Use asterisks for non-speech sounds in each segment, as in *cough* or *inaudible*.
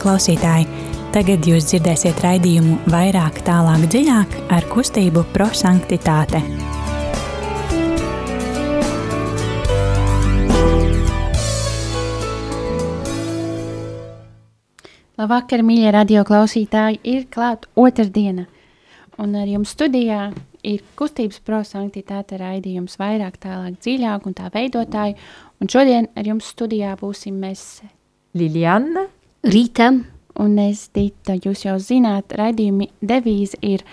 klausītāji! Tagad jūs dzirdēsiet raidījumu vairāk, tālāk, dziļāk ar kustību prosanktitāte. Labvakar, mīļie radio klausītāji! Ir klāta otrdiena, un ar jums studijā ir kustības prosanktitāte raidījums vairāk, tālāk, dziļāk un tā veidotāji. Un šodien ar jums studijā būsim mēs Liliana, Rīta un es Dita. Jūs jau zināt, raidījumi devīze ir,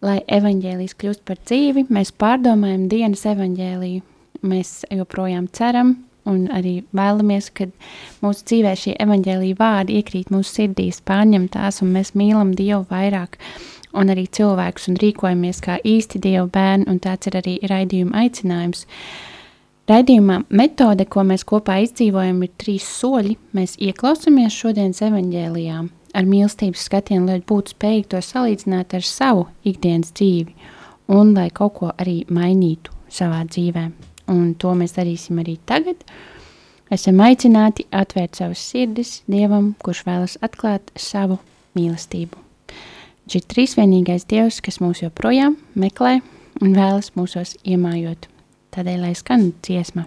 lai evaņģēlijs kļūst par dzīvi. Mēs pārdomājam dienas evaņģēliju. Mēs joprojām ceram un arī vēlamies, ka mūsu dzīvē šie evaņģēlīja vārdi iekrīt mūsu sirdīs, pārņem tās un mēs mīlam Dievu vairāk un arī cilvēkus un rīkojamies kā īsti Dieva bērni, un tāds ir arī raidījuma aicinājums. Raidījumā metode, ko mēs kopā izdzīvojam, ir trīs soļi. Mēs ieklausāmies šodienas evaņģēlijā ar mīlestības skatienu, lai būtu spējīgi to salīdzināt ar savu ikdienas dzīvi un lai kaut ko arī mainītu savā dzīvē. Un to mēs darīsim arī tagad. Esam aicināti atvērt savus sirdis Dievam, kurš vēlas atklāt savu mīlestību. Viņš ir trīsvienīgais Dievs, kas mūs joprojām meklē un vēlas mūsos iemājot. Tādēļ, lai skan dziesma.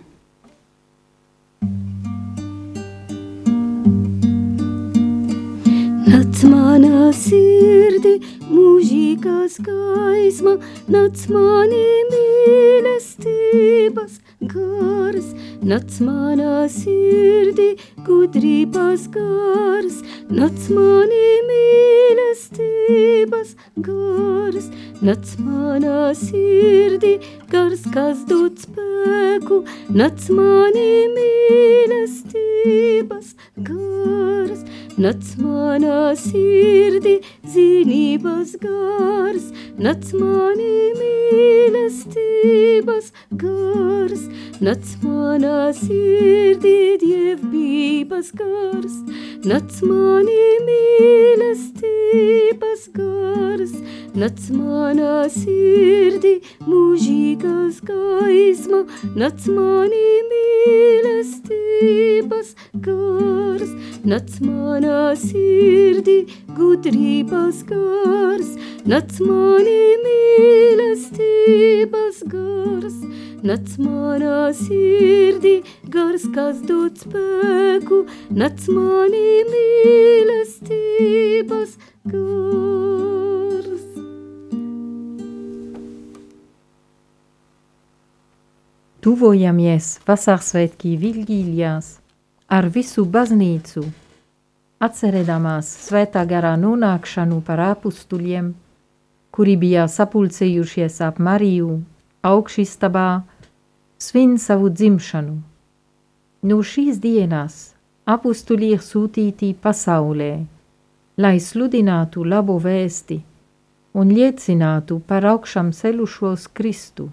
Nāc manā sirdī, mūžīgās gaisma, nāc manī mīlestības gars, nāc manā sirdī, gudrības gars, nāc manī mīlestības gars, nāc manā sirdī, gars, kas dod spēku, nāc manī mīlestības gars, nāc manā sirdī, zinības gars, nāc manī mīlestības gars, nāc manā sirdī, dievbības gars, nāc manī mīlestības gars, nāc manā sirdī, mūžīgās gaisma, nāc manī mīlestības gars, nāc manā sirdī, gudrības gars, nāc manī mīlestības gars, nāc manā sirdī, gars, kas dod spēku, nāc manī mīlestības gars. tuvojamies Vasarsvētki Vilgīļās ar visu baznīcu, atcerēdamās svētā garā nonākšanu par apustuļiem, kuri bija sapulcējušies ap Mariju augšistabā, svin savu dzimšanu. No šīs dienas apustuļi ir sūtīti pasaulē, lai sludinātu labo vēsti un liecinātu par augšām celušos Kristu.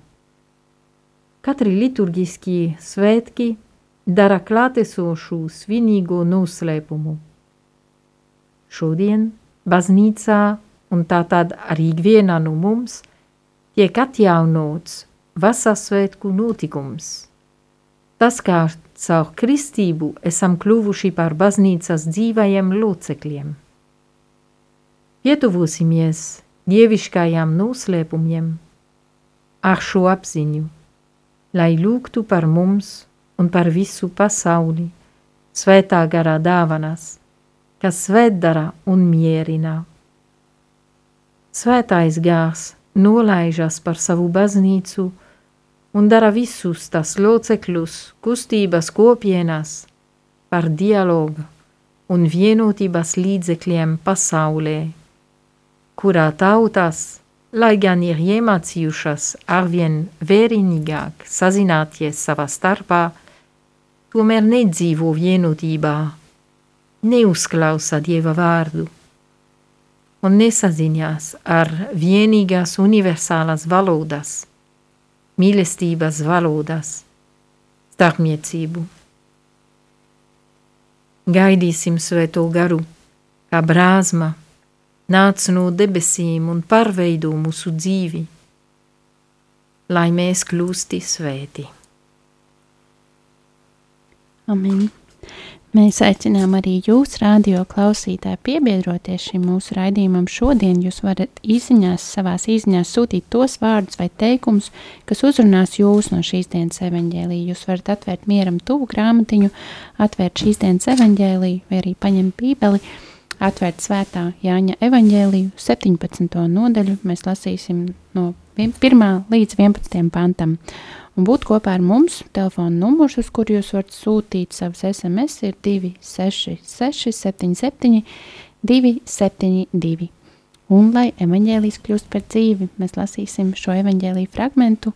Katri liturģiskie svētki dara klātesošu svinīgo noslēpumu. Šodien baznīcā un tātad arī ikvienā no mums tiek atjaunots vasasvētku notikums. Tas, kā caur kristību esam kļuvuši par baznīcas dzīvajiem locekļiem. Pietuvosimies dieviškajām noslēpumiem ar šo apziņu lai lūgtu par mums un par visu pasauli, svētā garā dāvanas, kas svētdara un mierina. Svētais gārs nolaižas par savu baznīcu un dara visus tas locekļus kustības kopienas par dialogu un vienotības līdzekļiem pasaulē, kurā tautas lai gan ir iemācījušas arvien vērienīgāk sazināties savā starpā, tomēr nedzīvo vienotībā, neuzklausa Dieva vārdu un nesaziņās ar vienīgās universālās valodas, mīlestības valodas, starpniecību. Gaidīsim svēto garu, kā brāzma, nāc no debesīm un pārveido mūsu dzīvi, lai mēs kļūsti svēti. Amen. Mēs aicinām arī jūs, radio klausītāji, piebiedroties šim mūsu raidījumam. Šodien jūs varat izziņās, savās izziņās sūtīt tos vārdus vai teikumus, kas uzrunās jūs no šīs dienas evaņģēlīja. Jūs varat atvērt mieram tuvu grāmatiņu, atvērt šīs dienas evaņģēlīju vai arī paņemt bībeli, atvērt svētā Jāņa evaņģēlīju 17. nodaļu. Mēs lasīsim no 1. līdz 11. pantam un būt kopā ar mums. Telefona numurs, uz kuru jūs varat sūtīt savus SMS, ir 266, 77, 272. Un, lai evanģēlijas kļūst par dzīvi, mēs lasīsim šo evanģēlīju fragmentu,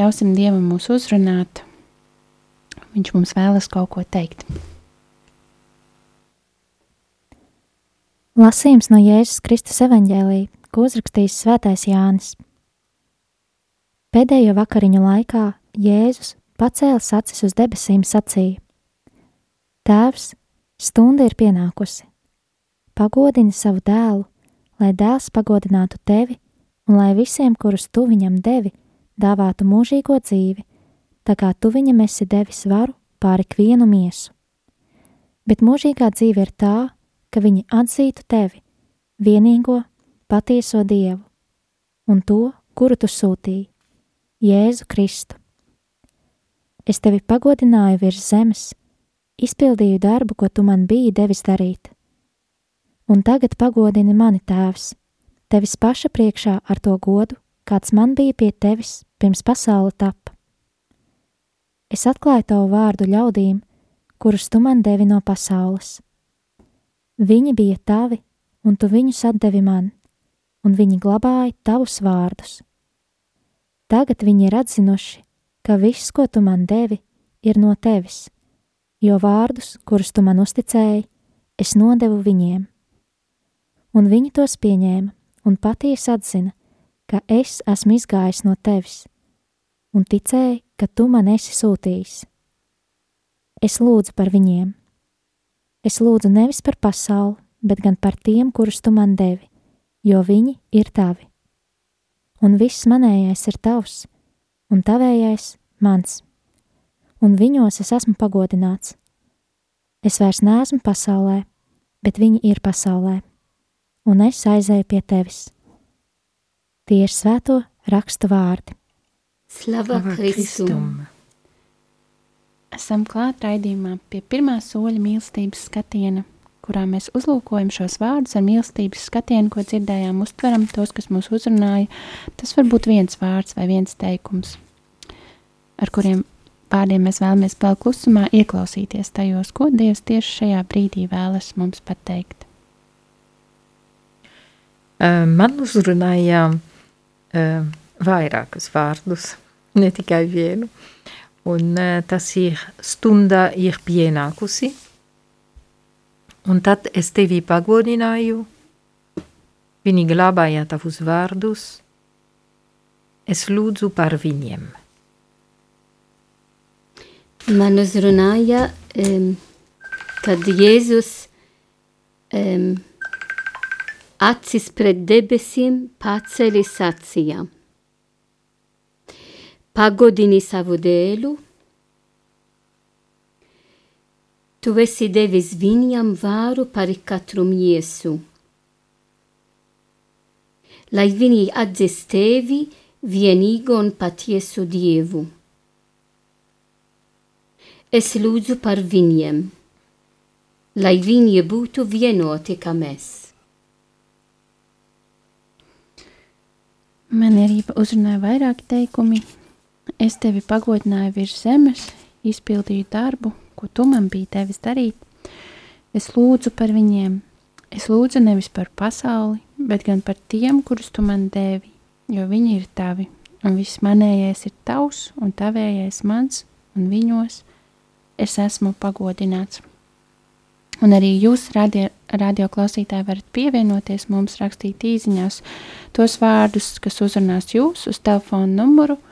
ļausim Dievam mūs uzrunāt. Viņš mums vēlas kaut ko teikt. Lasījums no Jēzus Kristus evanģēlī, ko uzrakstījis Svētais Jānis. Pēdējo vakariņu laikā Jēzus pacēlis acis uz debesīm sacīja: Tēvs, stunda ir pienākusi. Pagodini savu dēlu, lai dēls pagodinātu tevi un lai visiem, kurus tu viņam devi, dāvātu mūžīgo dzīvi, tā kā tu viņam esi devis varu pāri ikvienu miesu. Bet mūžīgā dzīve ir tā, ka viņi atzītu tevi, vienīgo, patieso dievu, un to, kuru tu sūtīji Jēzu Kristu. Es tevi pagodināju virs zemes, izpildīju darbu, ko tu man biji devis darīt. Un tagad pagodini mani, Tēvs, tevis paša priekšā ar to godu, kāds man bija pie tevis pirms pasaule tapa. Es atklāju tavu vārdu ļaudīm, kurus tu man devi no pasaules. Viņi bija tavi, un tu viņus atdevi man, un viņi glabāja tavus vārdus. Tagad viņi ir atzinuši, ka viss, ko tu man devi, ir no tevis, jo vārdus, kurus tu man uzticēji, es nodevu viņiem. Un viņi tos pieņēma un patiesi atzina, ka es esmu izgājis no tevis, un ticēja, ka tu man esi sūtījis. Es lūdzu par viņiem. Es lūdzu nevis par pasauli, bet gan par tiem, kurus tu man devi, jo viņi ir tavi un viss manējais ir tavs, un tavējais mans, un viņos es esmu pagodināts. Es vairs neesmu pasaulē, bet viņi ir pasaulē, un es aizēju pie tevis. Tie ir svēto rakstu vārdi. Slava Kristum! Esam klāt raidījumā pie pirmā soļa mīlestības skatiena kurā mēs uzlūkojam šos vārdus ar mīlestības skatienu, ko dzirdējām, uztveram tos, kas mūs uzrunāja. Tas var būt viens vārds vai viens teikums, ar kuriem vārdiem mēs vēlamies vēl klusumā ieklausīties tajos, ko Dievs tieši šajā brīdī vēlas mums pateikt. Man uzrunāja vairākus vārdus, ne tikai vienu. Un tas ir stunda ir pienākusi, Un tad es tevi pagodināju, viņi glabāja tavus vārdus, es lūdzu par viņiem. Man uzrunāja, um, kad Jēzus um, acis pret debesīm paceļ sacīja. Pagodini savu dēlu, Tu esi devis viņam vāru par katru miesu, lai viņi atzīst tevi vienīgo un patiesu dievu. Es lūdzu par viņiem, lai viņi būtu vienoti kā mēs. Manierība uzrunāja vairāki teikumi. Es tevi pagodināju virs zemes, izpildīju darbu, ko tu man biji devis darīt. Es lūdzu par viņiem. Es lūdzu nevis par pasauli, bet gan par tiem, kurus tu man devi, jo viņi ir tavi, un viss manējais ir tavs, un tavējais mans, un viņos es esmu pagodināts. Un arī jūs, radio, radio klausītāji, varat pievienoties mums, rakstīt īsiņās tos vārdus, kas uzrunās jūs uz telefona numuru 67969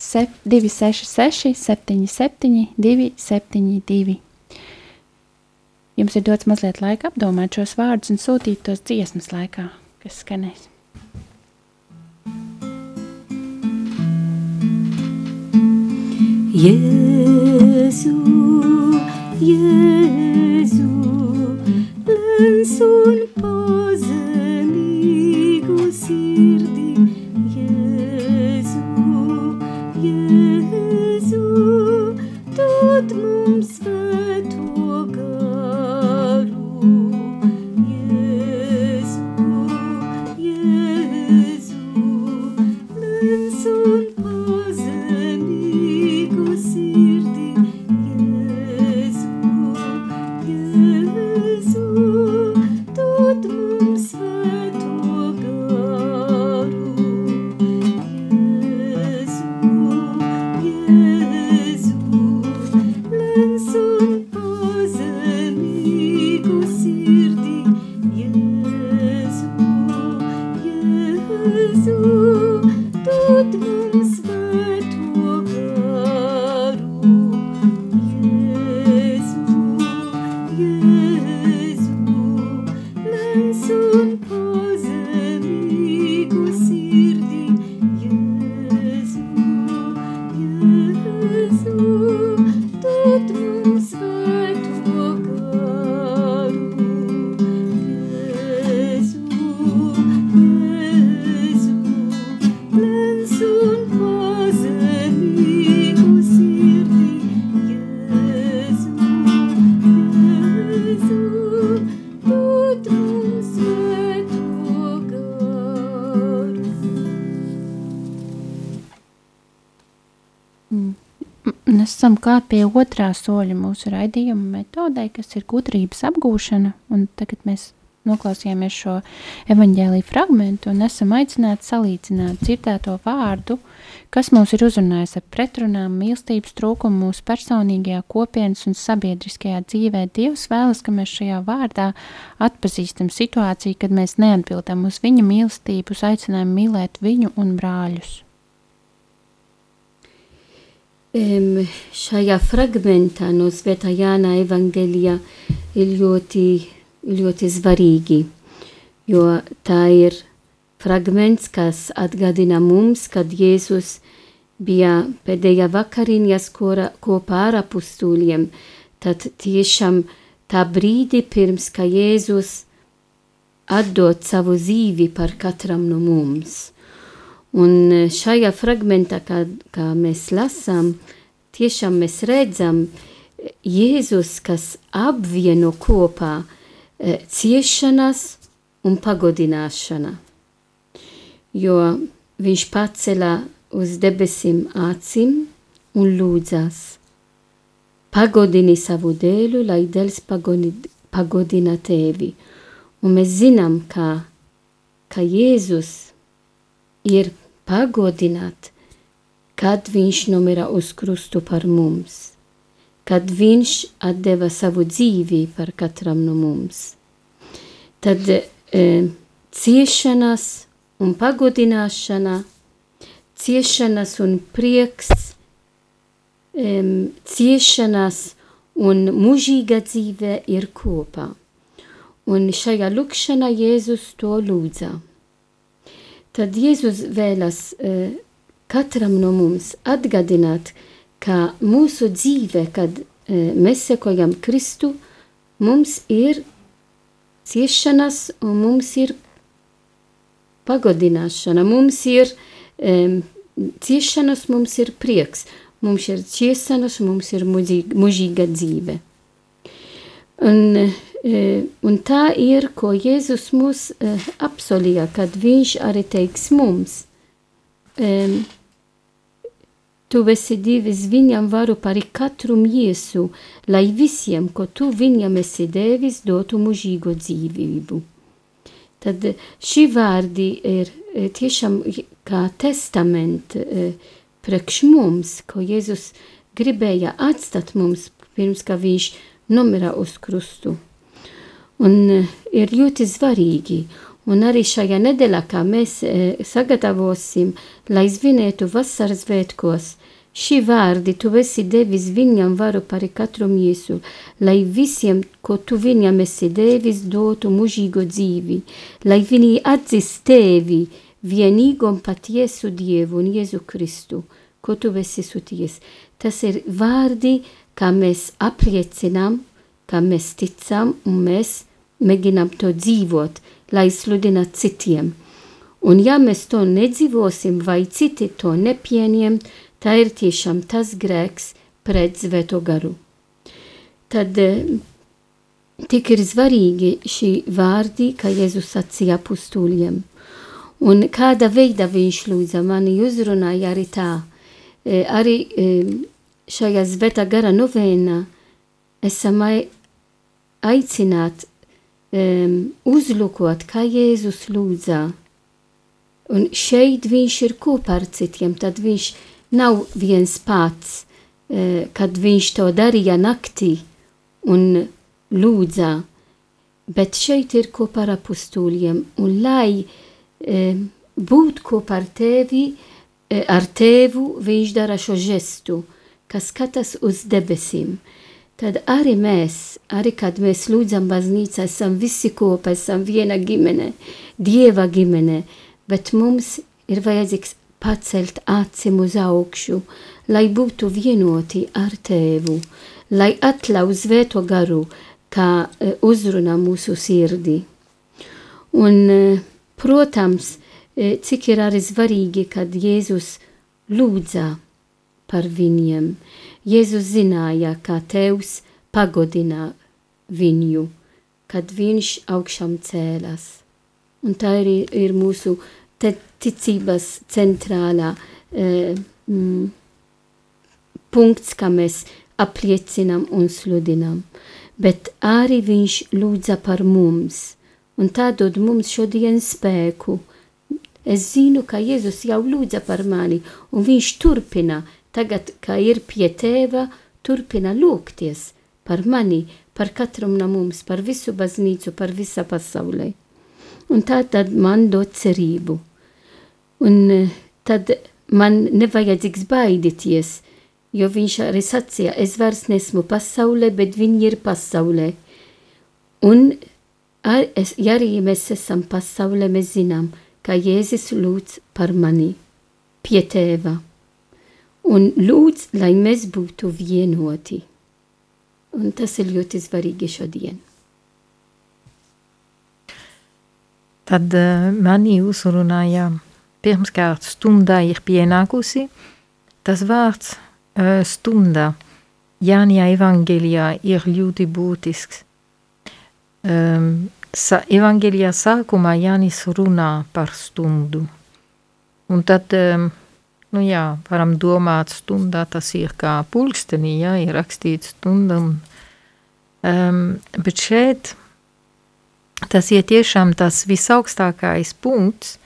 266, 77, 272. Jums ir dots mazliet laika apdomāt šos vārdus un sūtīt tos dziesmas laikā, kas skanēs. Jēzu, Jēzu, lens un klāt pie otrā soļa mūsu raidījuma metodē, kas ir gudrības apgūšana. Tagad mēs noklausījāmies šo evaņģēlīju fragment un esam aicināti salīdzināt dzirdēto vārdu, kas mūs ir uzrunājis ar pretrunām, mīlestības trūkumu mūsu personīgajā kopienas un sabiedriskajā dzīvē. Dievs vēlas, ka mēs šajā vārdā atpazīstam situāciju, kad mēs neatbildam uz viņa mīlestību, uz aicinājumu mīlēt viņu un brāļus. Em, šajā fragmentā no Svētā Jāna evangelija ļoti, ļoti svarīgi, jo tā ir fragments, kas atgādina mums, kad Jēzus bija pēdējā vakariņas kopā ar apustūļiem, tad tiešām tā brīdi pirms, ka Jēzus atdod savu dzīvi par katram no mums. Un eh, šajā fragmentā, kā, kā mēs lasām, tiešām mēs redzam eh, Jēzus, kas apvieno kopā eh, ciešanas un pagodināšana. Jo viņš pacēla uz debesīm acīm un lūdzas. Pagodini savu dēlu, lai dēls pagodina tevi. Un mēs zinām, ka, ka Jēzus ir pagodināt, kad viņš nomira uz krustu par mums, kad viņš atdeva savu dzīvi par katram no mums. Tad e, ciešanas un pagodināšana, ciešanas un prieks, e, ciešanas un mūžīga dzīve ir kopā. Un šajā lūkšanā Jēzus to lūdza. Tad Jēzus vēlas uh, katram no mums atgādināt, ka mūsu dzīve, kad uh, mēs sekojam Kristu, mums ir ciešanas un mums ir pagodināšana, mums ir um, ciešanas, mums ir prieks, mums ir ciešanas, mums ir mūžīga, dzīve. Un, uh, un tā ir, ko Jēzus mūs uh, apsolīja, kad viņš arī teiks mums. Um, tu esi devis viņam varu par katru miesu, lai visiem, ko tu viņam esi devis, dotu mūžīgo dzīvību. Tad šī vārdi ir eh, tiešām kā testament eh, priekš mums, ko Jēzus gribēja atstāt mums pirms, ka viņš nomira uz krustu. Un eh, ir ļoti svarīgi, un arī šajā nedēļā, kā mēs eh, sagatavosim, lai svinētu vasaras svētkos, šī vārdi tu esi devis viņam varu par katru miesu, lai visiem, ko tu viņam esi devis, dotu mūžīgo dzīvi, lai viņi atzīst tevi, vienīgo patiesu Dievu un Jēzu Kristu, ko tu esi sūties. Tas ir vārdi, kā mēs apliecinām, kā mēs ticam un mēs mēģinām to dzīvot, lai sludinātu citiem. Un ja mēs to nedzīvosim vai citi to nepieņem, tā ir tiešām tas grēks pret zvēto garu. Tad tik ir svarīgi šī vārdi, kā Jēzus sacīja apustūļiem. Un kāda veida viņš lūdza mani uzrunāja arī tā. E, arī e, šajā zvēta gara novēnā esam aicināti um, uzlūkot, kā Jēzus lūdza. Un šeit viņš ir kopā ar citiem, tad viņš nav viens pats, uh, kad viņš to darīja naktī un lūdza, bet šeit ir kopā ar apustūļiem, un lai um, būt kopā ar tevi, uh, ar tevu, viņš dara šo žestu, kas skatās uz debesīm. Uh, tad arī mēs, arī kad mēs lūdzam baznīcā, esam visi kopā, esam viena ģimene, dieva ģimene, bet mums ir vajadzīgs pacelt acim uz augšu, lai būtu vienoti ar tēvu, lai atļauj svēto garu, kā e, uzrunā mūsu sirdi. Un, e, protams, e, cik ir arī svarīgi, kad Jēzus lūdza par viņiem. Jēzus zināja, kā Tevs pagodina viņu, kad viņš augšām cēlās. Un tā ir, ir mūsu ticības centrālā e, mm, punkts, kā mēs apliecinām un sludinām. Bet arī viņš lūdza par mums, un tā dod mums šodien spēku. Es zinu, ka Jēzus jau lūdza par mani, un viņš turpina tagad, kā ir pie tēva, turpina lūgties par mani, par katru no mums, par visu baznīcu, par visa pasaulē. Un tā tad man dod cerību. Un eh, tad man nevajadzīgs baidīties, jo viņš arī sacīja, es vairs nesmu pasaulē, bet viņi ir pasaulē. Un ar, es, ja arī mēs esam pasaulē, mēs zinām, ka Jēzus lūdz par mani pie tēva un lūdz, lai mēs būtu vienoti. Un tas ir ļoti svarīgi šodien. Tad uh, mani uzrunāja pirmkārt stundā ir pienākusi. Tas vārds uh, stunda Jānijā evangelijā ir ļoti būtisks. Sa, evangelijā sākumā Jānis runā par stundu. Un tad um, Nu jā, varam domāt, stundā tas ir kā pulkstenī, jā, ir rakstīts stunda. Um, bet šeit tas ir tiešām tas visaugstākais punkts,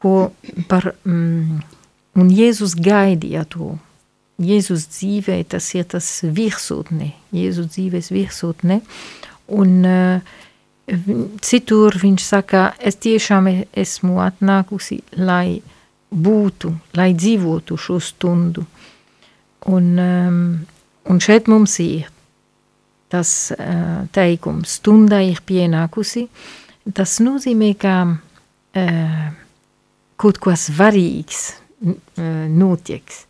ko par, mm, un Jēzus gaidīja to. Jēzus dzīvē tas ir tas virsotne, Jēzus dzīves virsotne, un uh, citur viņš saka, es tiešām esmu atnākusi, lai būtu, lai dzīvotu šo stundu. Un, um, un šeit mums ir tas uh, teikums, stunda ir pienākusi. Tas nozīmē, ka uh, kaut kas svarīgs uh, notieks.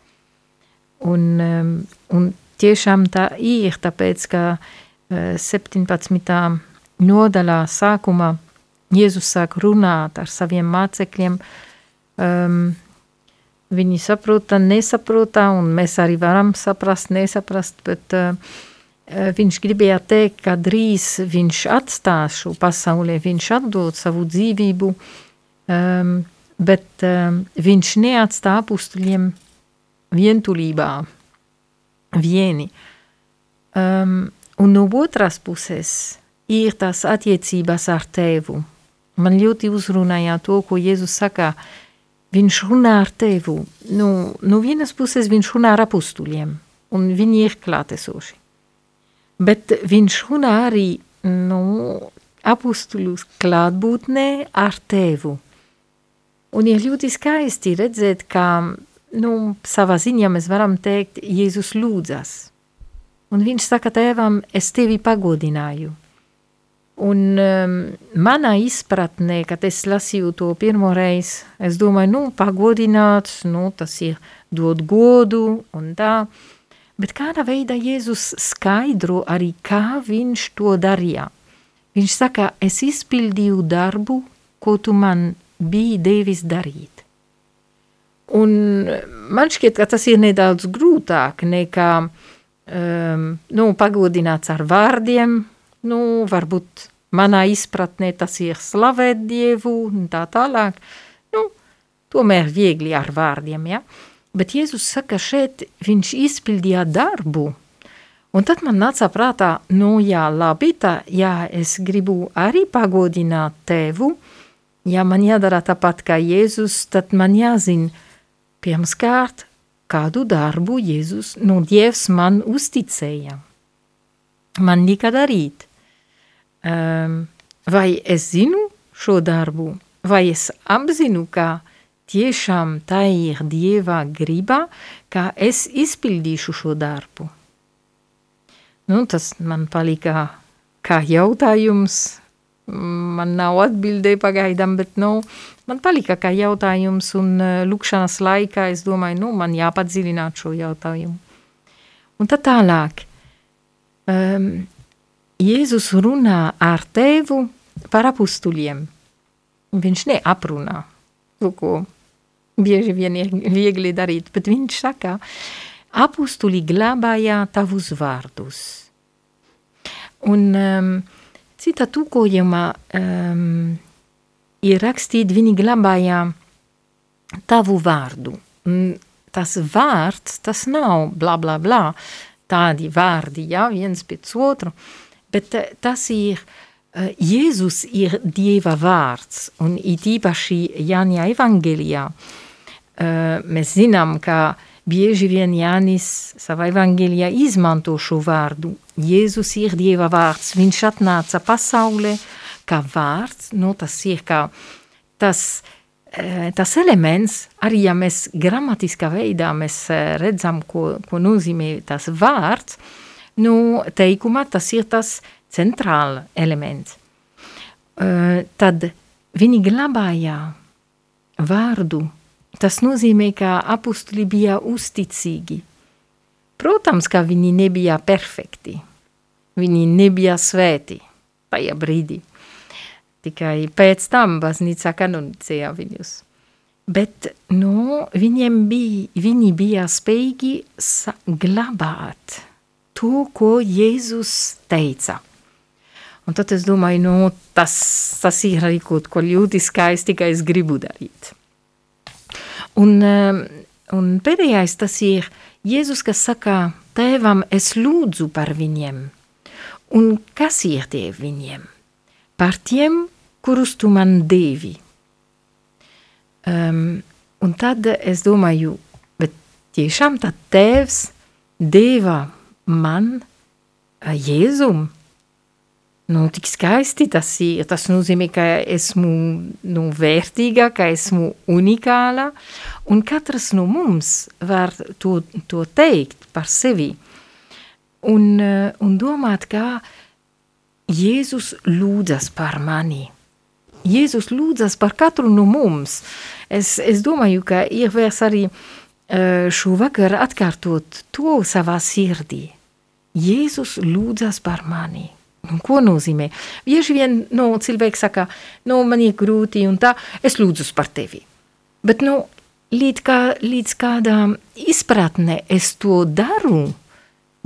Un, um, un tiešām tā ir, tāpēc, ka uh, 17. nodaļā sākumā Jēzus sāk runāt ar saviem mācekļiem, uh, Um, viņi saprota, nesaprota, un mēs arī varam saprast, nesaprast, bet uh, viņš gribēja teikt, ka drīz viņš atstās šo pasaulē, viņš atdod savu dzīvību, um, bet um, viņš neatstāja apustuļiem vientulībā, vieni. Um, un no otras puses ir tās attiecības ar tevu. Man ļoti uzrunāja to, ko Jēzus saka, uh, viņš runā ar tevu. Nu, no vienas puses viņš runā ar apustuļiem, un viņi ir klātesoši. Bet viņš runā arī nu, apustuļu klātbūtnē ar tevu. Un ir ļoti skaisti redzēt, ka nu, savā ziņā mēs varam teikt, Jēzus lūdzas. Un viņš saka tēvam, es tevi pagodināju. Un um, manā izpratnē, kad es lasīju to pirmo reizi, es domāju, nu, pagodināts, nu, tas ir dot godu un tā. bet kādā veidā Jēzus skaidro arī, kā viņš to darīja. Viņš saka, es izpildīju darbu, ko tu man biji devis darīt. Un man šķiet, ka tas ir nedaudz grūtāk nekā um, nu, pagodināts ar vārdiem. Nu, varbūt manā izpratnē tas ir slavēt Dievu un tā tālāk. Nu, tomēr viegli ar vārdiem, ja? Bet Jēzus saka, šeit viņš izpildīja darbu. Un tad man nāca prātā, nu jā, labi, tā, jā, es gribu arī pagodināt tevu, ja man jādara tāpat kā Jēzus, tad man jāzina, pirmskārt, kādu darbu Jēzus, nu Dievs man uzticēja. Man lika darīt. Um, vai es zinu šo darbu, vai es apzinu, ka tiešām tā ir Dieva griba, ka es izpildīšu šo darbu. Nu, tas man palika kā jautājums. Man nav atbildē pagaidām, bet nu, man palika kā jautājums, un uh, lūkšanas laikā es domāju, nu, man jāpadziļināt šo jautājumu. Un tad tālāk. Um, Jēzus runā ar tevu par apustuļiem. Viņš neaprunā, ko bieži vien ir viegli darīt, bet viņš saka, apustuļi glabāja tavus vārdus. Un um, cita tūkojumā um, ir rakstīt, viņi glabāja tavu vārdu. Un tas vārds, tas nav bla bla bla, tādi vārdi, ja, viens pēc otru, bet tas ir Eh, Jēzus ir Dieva vārds, un it īpaši Jāņa evangelijā eh, mēs zinām, ka bieži vien Jānis savā evangelijā izmanto šo vārdu. Jēzus ir Dieva vārds, viņš atnāca pasaulē kā vārds, nu tas ir kā tas, eh, tas elements, arī ja mēs gramatiskā veidā mēs redzam, ko, ko nozīmē tas vārds, nu teikumā tas ir tas centrāla elements. Uh, tad viņi glabāja vārdu. Tas nozīmē, ka apustuli bija uzticīgi. Protams, ka viņi nebija perfekti. Viņi nebija svēti tajā brīdī. Tikai pēc tam baznīca kanonicēja viņus. Bet no, viņiem bija, viņi bija spējīgi glabāt to, ko Jēzus teica. Un tad es domāju, nu, tas, tas ir arī kaut ko ļoti skaisti, ka es gribu darīt. Un, um, un pēdējais tas ir Jēzus, kas saka, tēvam es lūdzu par viņiem. Un kas ir tie viņiem? Par tiem, kurus tu man devi. Um, un tad es domāju, bet tiešām tad tēvs deva man Jēzum, Nu, tik skaisti tas ir. Tas nozīmē, ka esmu nu, vērtīga, ka esmu unikāla, un katrs no mums var to, to teikt par sevi. Un, eh, un domāt, kā Jēzus lūdzas par mani. Jēzus lūdzas par katru no mums. Es, es domāju, ka ir vērts arī uh, šovakar atkārtot to savā sirdī. Jēzus lūdzas par mani. Un ko nozīmē? Bieži vien nu, cilvēki saka, nu, man ir grūti un tā, es lūdzu par tevi. Bet nu, līdz, kā, līdz kādām izpratnē es to daru,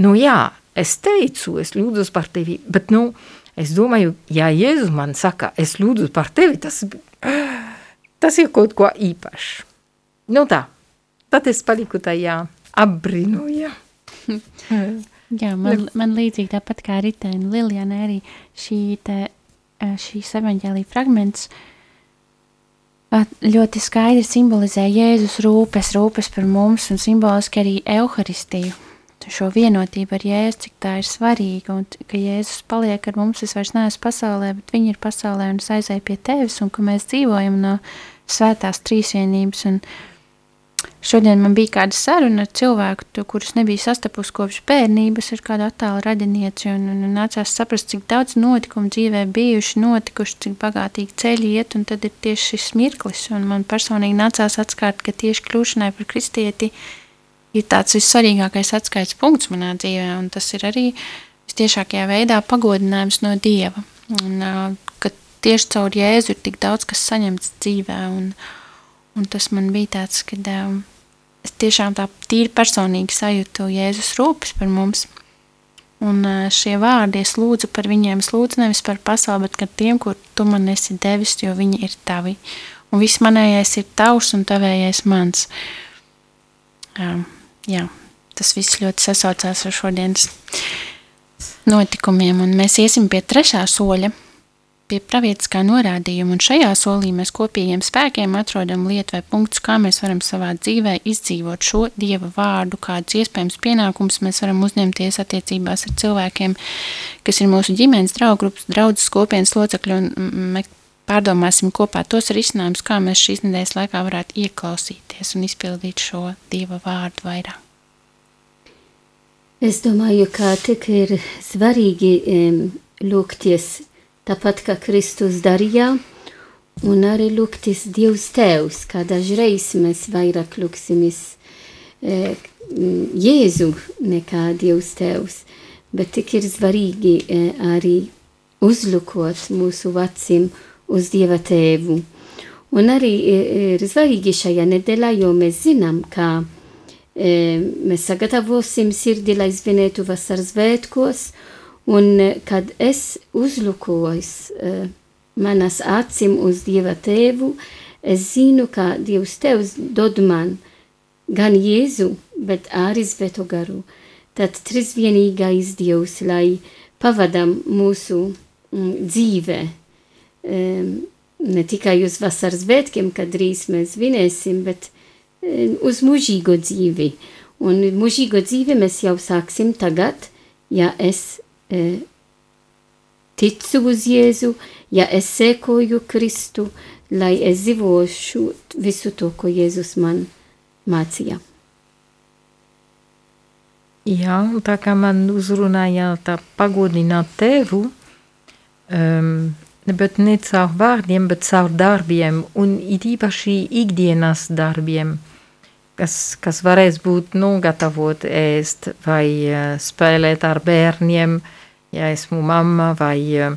nu jā, es teicu, es lūdzu par tevi, bet nu, es domāju, ja Jēzus man saka, es lūdzu par tevi, tas, tas ir kaut ko īpašs. Nu tā, tad es paliku tajā apbrinoja. *laughs* Jā, man, man līdzīgi tāpat kā Ritēna Liljana arī šī te, šīs evaņģēlija fragments ļoti skaidri simbolizē Jēzus rūpes, rūpes par mums un simboliski arī Euharistiju. Šo vienotību ar Jēzu, cik tā ir svarīga, un ka Jēzus paliek ar mums, es vairs neesmu pasaulē, bet viņi ir pasaulē un es aizēju pie tevis, un ka mēs dzīvojam no svētās trīsvienības, un Šodien man bija kāda saruna ar cilvēku, to, kurus nebija sastapusi kopš bērnības, ar kādu attālu radinieci, un, un, un nācās saprast, cik daudz notikumu dzīvē bijuši, notikuši, cik bagātīgi ceļi iet, tad ir tieši šis mirklis, un man personīgi nācās atskārt, ka tieši kļūšanai par kristieti ir tāds vissvarīgākais atskaites punkts manā dzīvē, tas ir arī vistiešākajā veidā pagodinājums no Dieva. Un, ka tieši caur Jēzu ir tik daudz, kas saņemts dzīvē, un, un tas man bija tāds, ka es tiešām tā tīri personīgi sajūtu Jēzus rūpes par mums. Un šie vārdi es lūdzu par viņiem, es lūdzu nevis par pasauli, bet par tiem, kur tu man esi devis, jo viņi ir tavi. Un viss manējais ir tavs un tavējais mans. Um, jā, tas viss ļoti sasaucās ar šodienas notikumiem, un mēs iesim pie trešā soļa – pie pravietiskā norādījuma, un šajā solī mēs kopīgiem spēkiem atrodam lietu vai punktus, kā mēs varam savā dzīvē izdzīvot šo Dieva vārdu, kādus iespējams pienākumus mēs varam uzņemties attiecībās ar cilvēkiem, kas ir mūsu ģimenes, draugu grupas, draudzes kopienas locekļi, un mēs pārdomāsim kopā tos risinājumus, kā mēs šīs nedēļas laikā varētu ieklausīties un izpildīt šo Dieva vārdu vairāk. Es domāju, ka tik ir svarīgi um, lūgties tāpat kā Kristus darīja, un arī lūgtis Dievs Tevs, kā dažreiz mēs vairāk lūksimies e, Jēzu nekā Dievs Tevs, bet tik ir svarīgi e, arī uzlūkot mūsu acīm uz Dieva Tēvu. Un arī e, ir svarīgi šajā nedēļā, jo mēs zinām, ka e, mēs sagatavosim sirdi, lai svinētu vasaras svētkos, Un eh, kad es uzlukoju uh, manas acīm uz Dieva tēvu, es zinu, ka Dievs tevs dod man gan Jēzu, bet arī Svēto garu. Tad trīsvienīgais Dievs, lai pavadam mūsu mm, dzīve, um, ne tikai uz vasaras svētkiem, kad drīz mēs vinēsim, bet um, uz mūžīgo dzīvi. Un mūžīgo dzīvi mēs jau sāksim tagad, ja es ticu uz Jēzu, ja es sekoju Kristu, lai es dzīvošu visu to, ko Jēzus man mācīja. Jā, tā kā man uzrunāja tā pagodināt tevu, um, bet ne caur vārdiem, bet caur darbiem, un it īpaši ikdienas darbiem, kas, kas varēs būt, nu, gatavot ēst vai uh, spēlēt ar bērniem, uh, ja esmu mamma vai eh,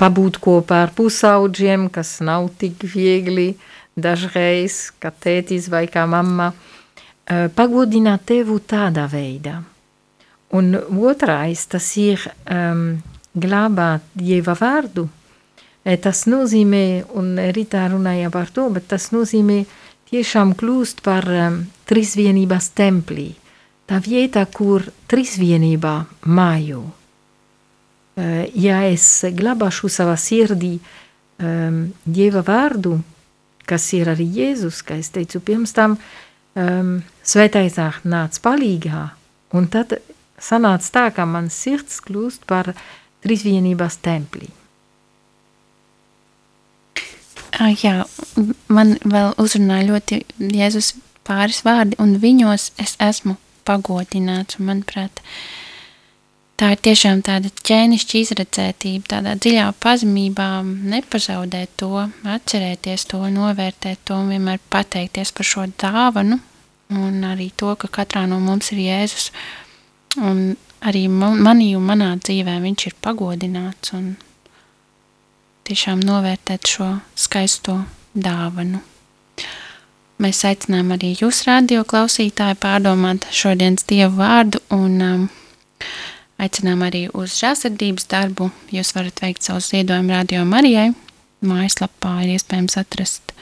pabūt kopā ar pusauģiem, kas nav tik viegli dažreiz, kā tētis vai kā mamma, eh, pagodināt tevu tādā veidā. Un otrais, tas ir um, glābāt Dieva vārdu. E, tas nozīmē, un Rītā runāja par to, bet tas nozīmē tiešām kļūst par um, trīsvienības templī. Tā vieta, kur trīsvienībā mājo. Eh, ja es glabāšu savā sirdī um, Dieva vārdu, kas ir arī Jēzus, kā es teicu pirms tam, um, svētais nāca palīgā, un tad sanāca tā, ka man sirds kļūst par trīsvienības templī. Jā, man vēl uzrunāja ļoti Jēzus pāris vārdi, un viņos es esmu pagodināts, un manuprāt, tā ir tiešām tāda ķēnišķa izredzētība, tādā dziļā pazemībā nepazaudēt to, atcerēties to, novērtēt to un vienmēr pateikties par šo dāvanu un arī to, ka katrā no mums ir Jēzus. Un arī manī un manā dzīvē viņš ir pagodināts un tiešām novērtēt šo skaisto dāvanu. Mēs aicinām arī jūs radio klausītāji pārdomāt šodienas Dievu vārdu un um, Aicinām arī uz žēlsirdības darbu. Jūs varat veikt savus ziedojumu radio Marijai. Mājaslapā ir iespējams atrast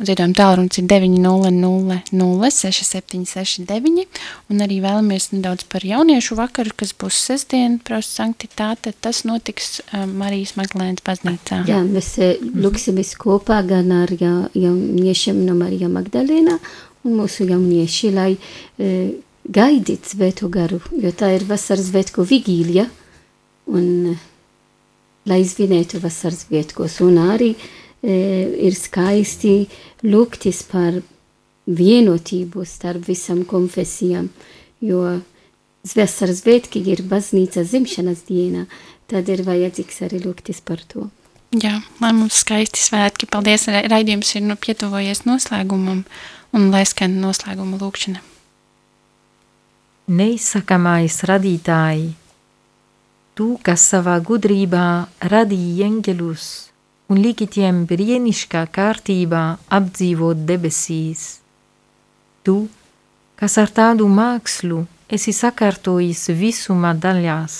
ziedojuma tālrunis ir 900-0679, un arī vēlamies nedaudz par jauniešu vakaru, kas būs sestdien, prosta sanktitāte, tas notiks um, Marijas Magdalēnas baznīcā. Jā, mēs lūksimies kopā gan ar ja, jauniešiem no Marija Magdalēna un mūsu jaunieši, lai uh, gaidīt svēto garu, jo tā ir vasaras svētku vigīlija, un lai izvinētu vasaras svētkos, un arī e, ir skaisti lūgtis par vienotību starp visam konfesijām, jo vasaras svētki ir baznīca zimšanas dienā, tad ir vajadzīgs arī lūgtis par to. Jā, lai mums skaisti svētki. Paldies, raidījums ir nu pietuvojies noslēgumam un lai skan noslēguma lūkšana. neizsakamais radītāji, tu, kas savā gudrībā radīji eņģeļus un liki tiem brīnišķīgā kārtībā apdzīvot debesīs. Tu, kas ar tādu mākslu esi sakārtojis visuma daļās.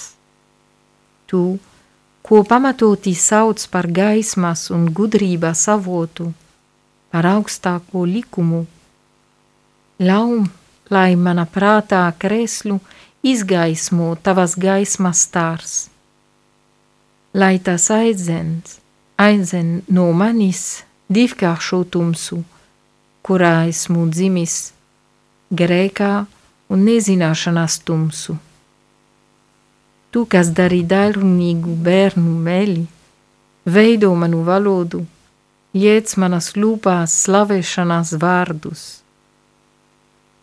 Tu, ko pamatoti sauc par gaismas un gudrības avotu, par augstāko likumu. Ļaum, lai mana prātā kreslu izgaismo tavas gaismas stārs, lai tas aizdens, aizdzen no manis divkāršo tumsu, kurā esmu dzimis, grēkā un nezināšanās tumsu. Tu, kas dari daļrunīgu bērnu meli, veido manu valodu, iec manas lūpās slavēšanās vārdus.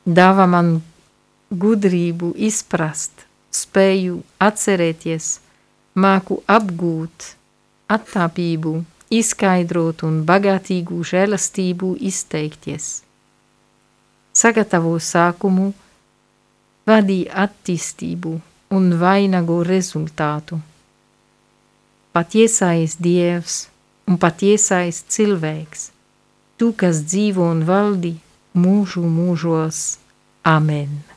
Dāvā man gudrību izprast, spēju atcerēties, māku apgūt, attāpību, izskaidrot un bagātīgu žēlastību izteikties. Sagatavo sākumu, vadī attīstību un vainagu rezultātu. Patiesais dievs un patiesais cilvēks, tu, kas dzīvo un valdi mūžu mūžos. Amen!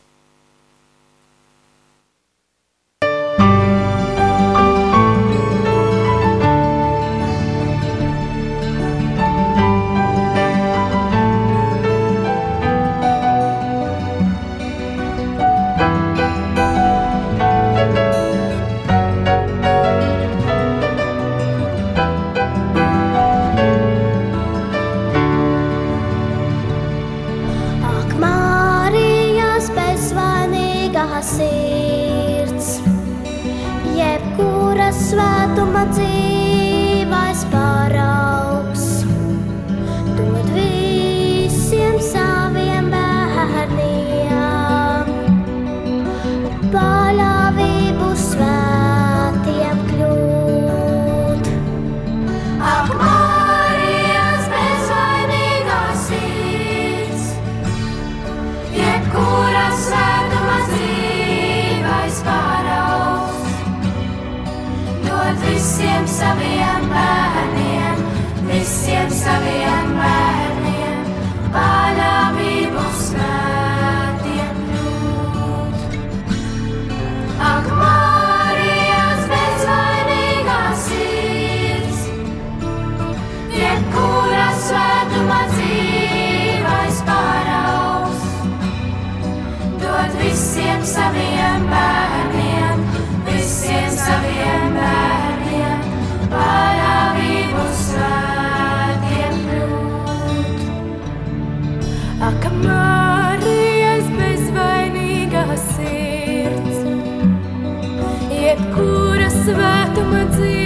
sabe Svētuma dzīve.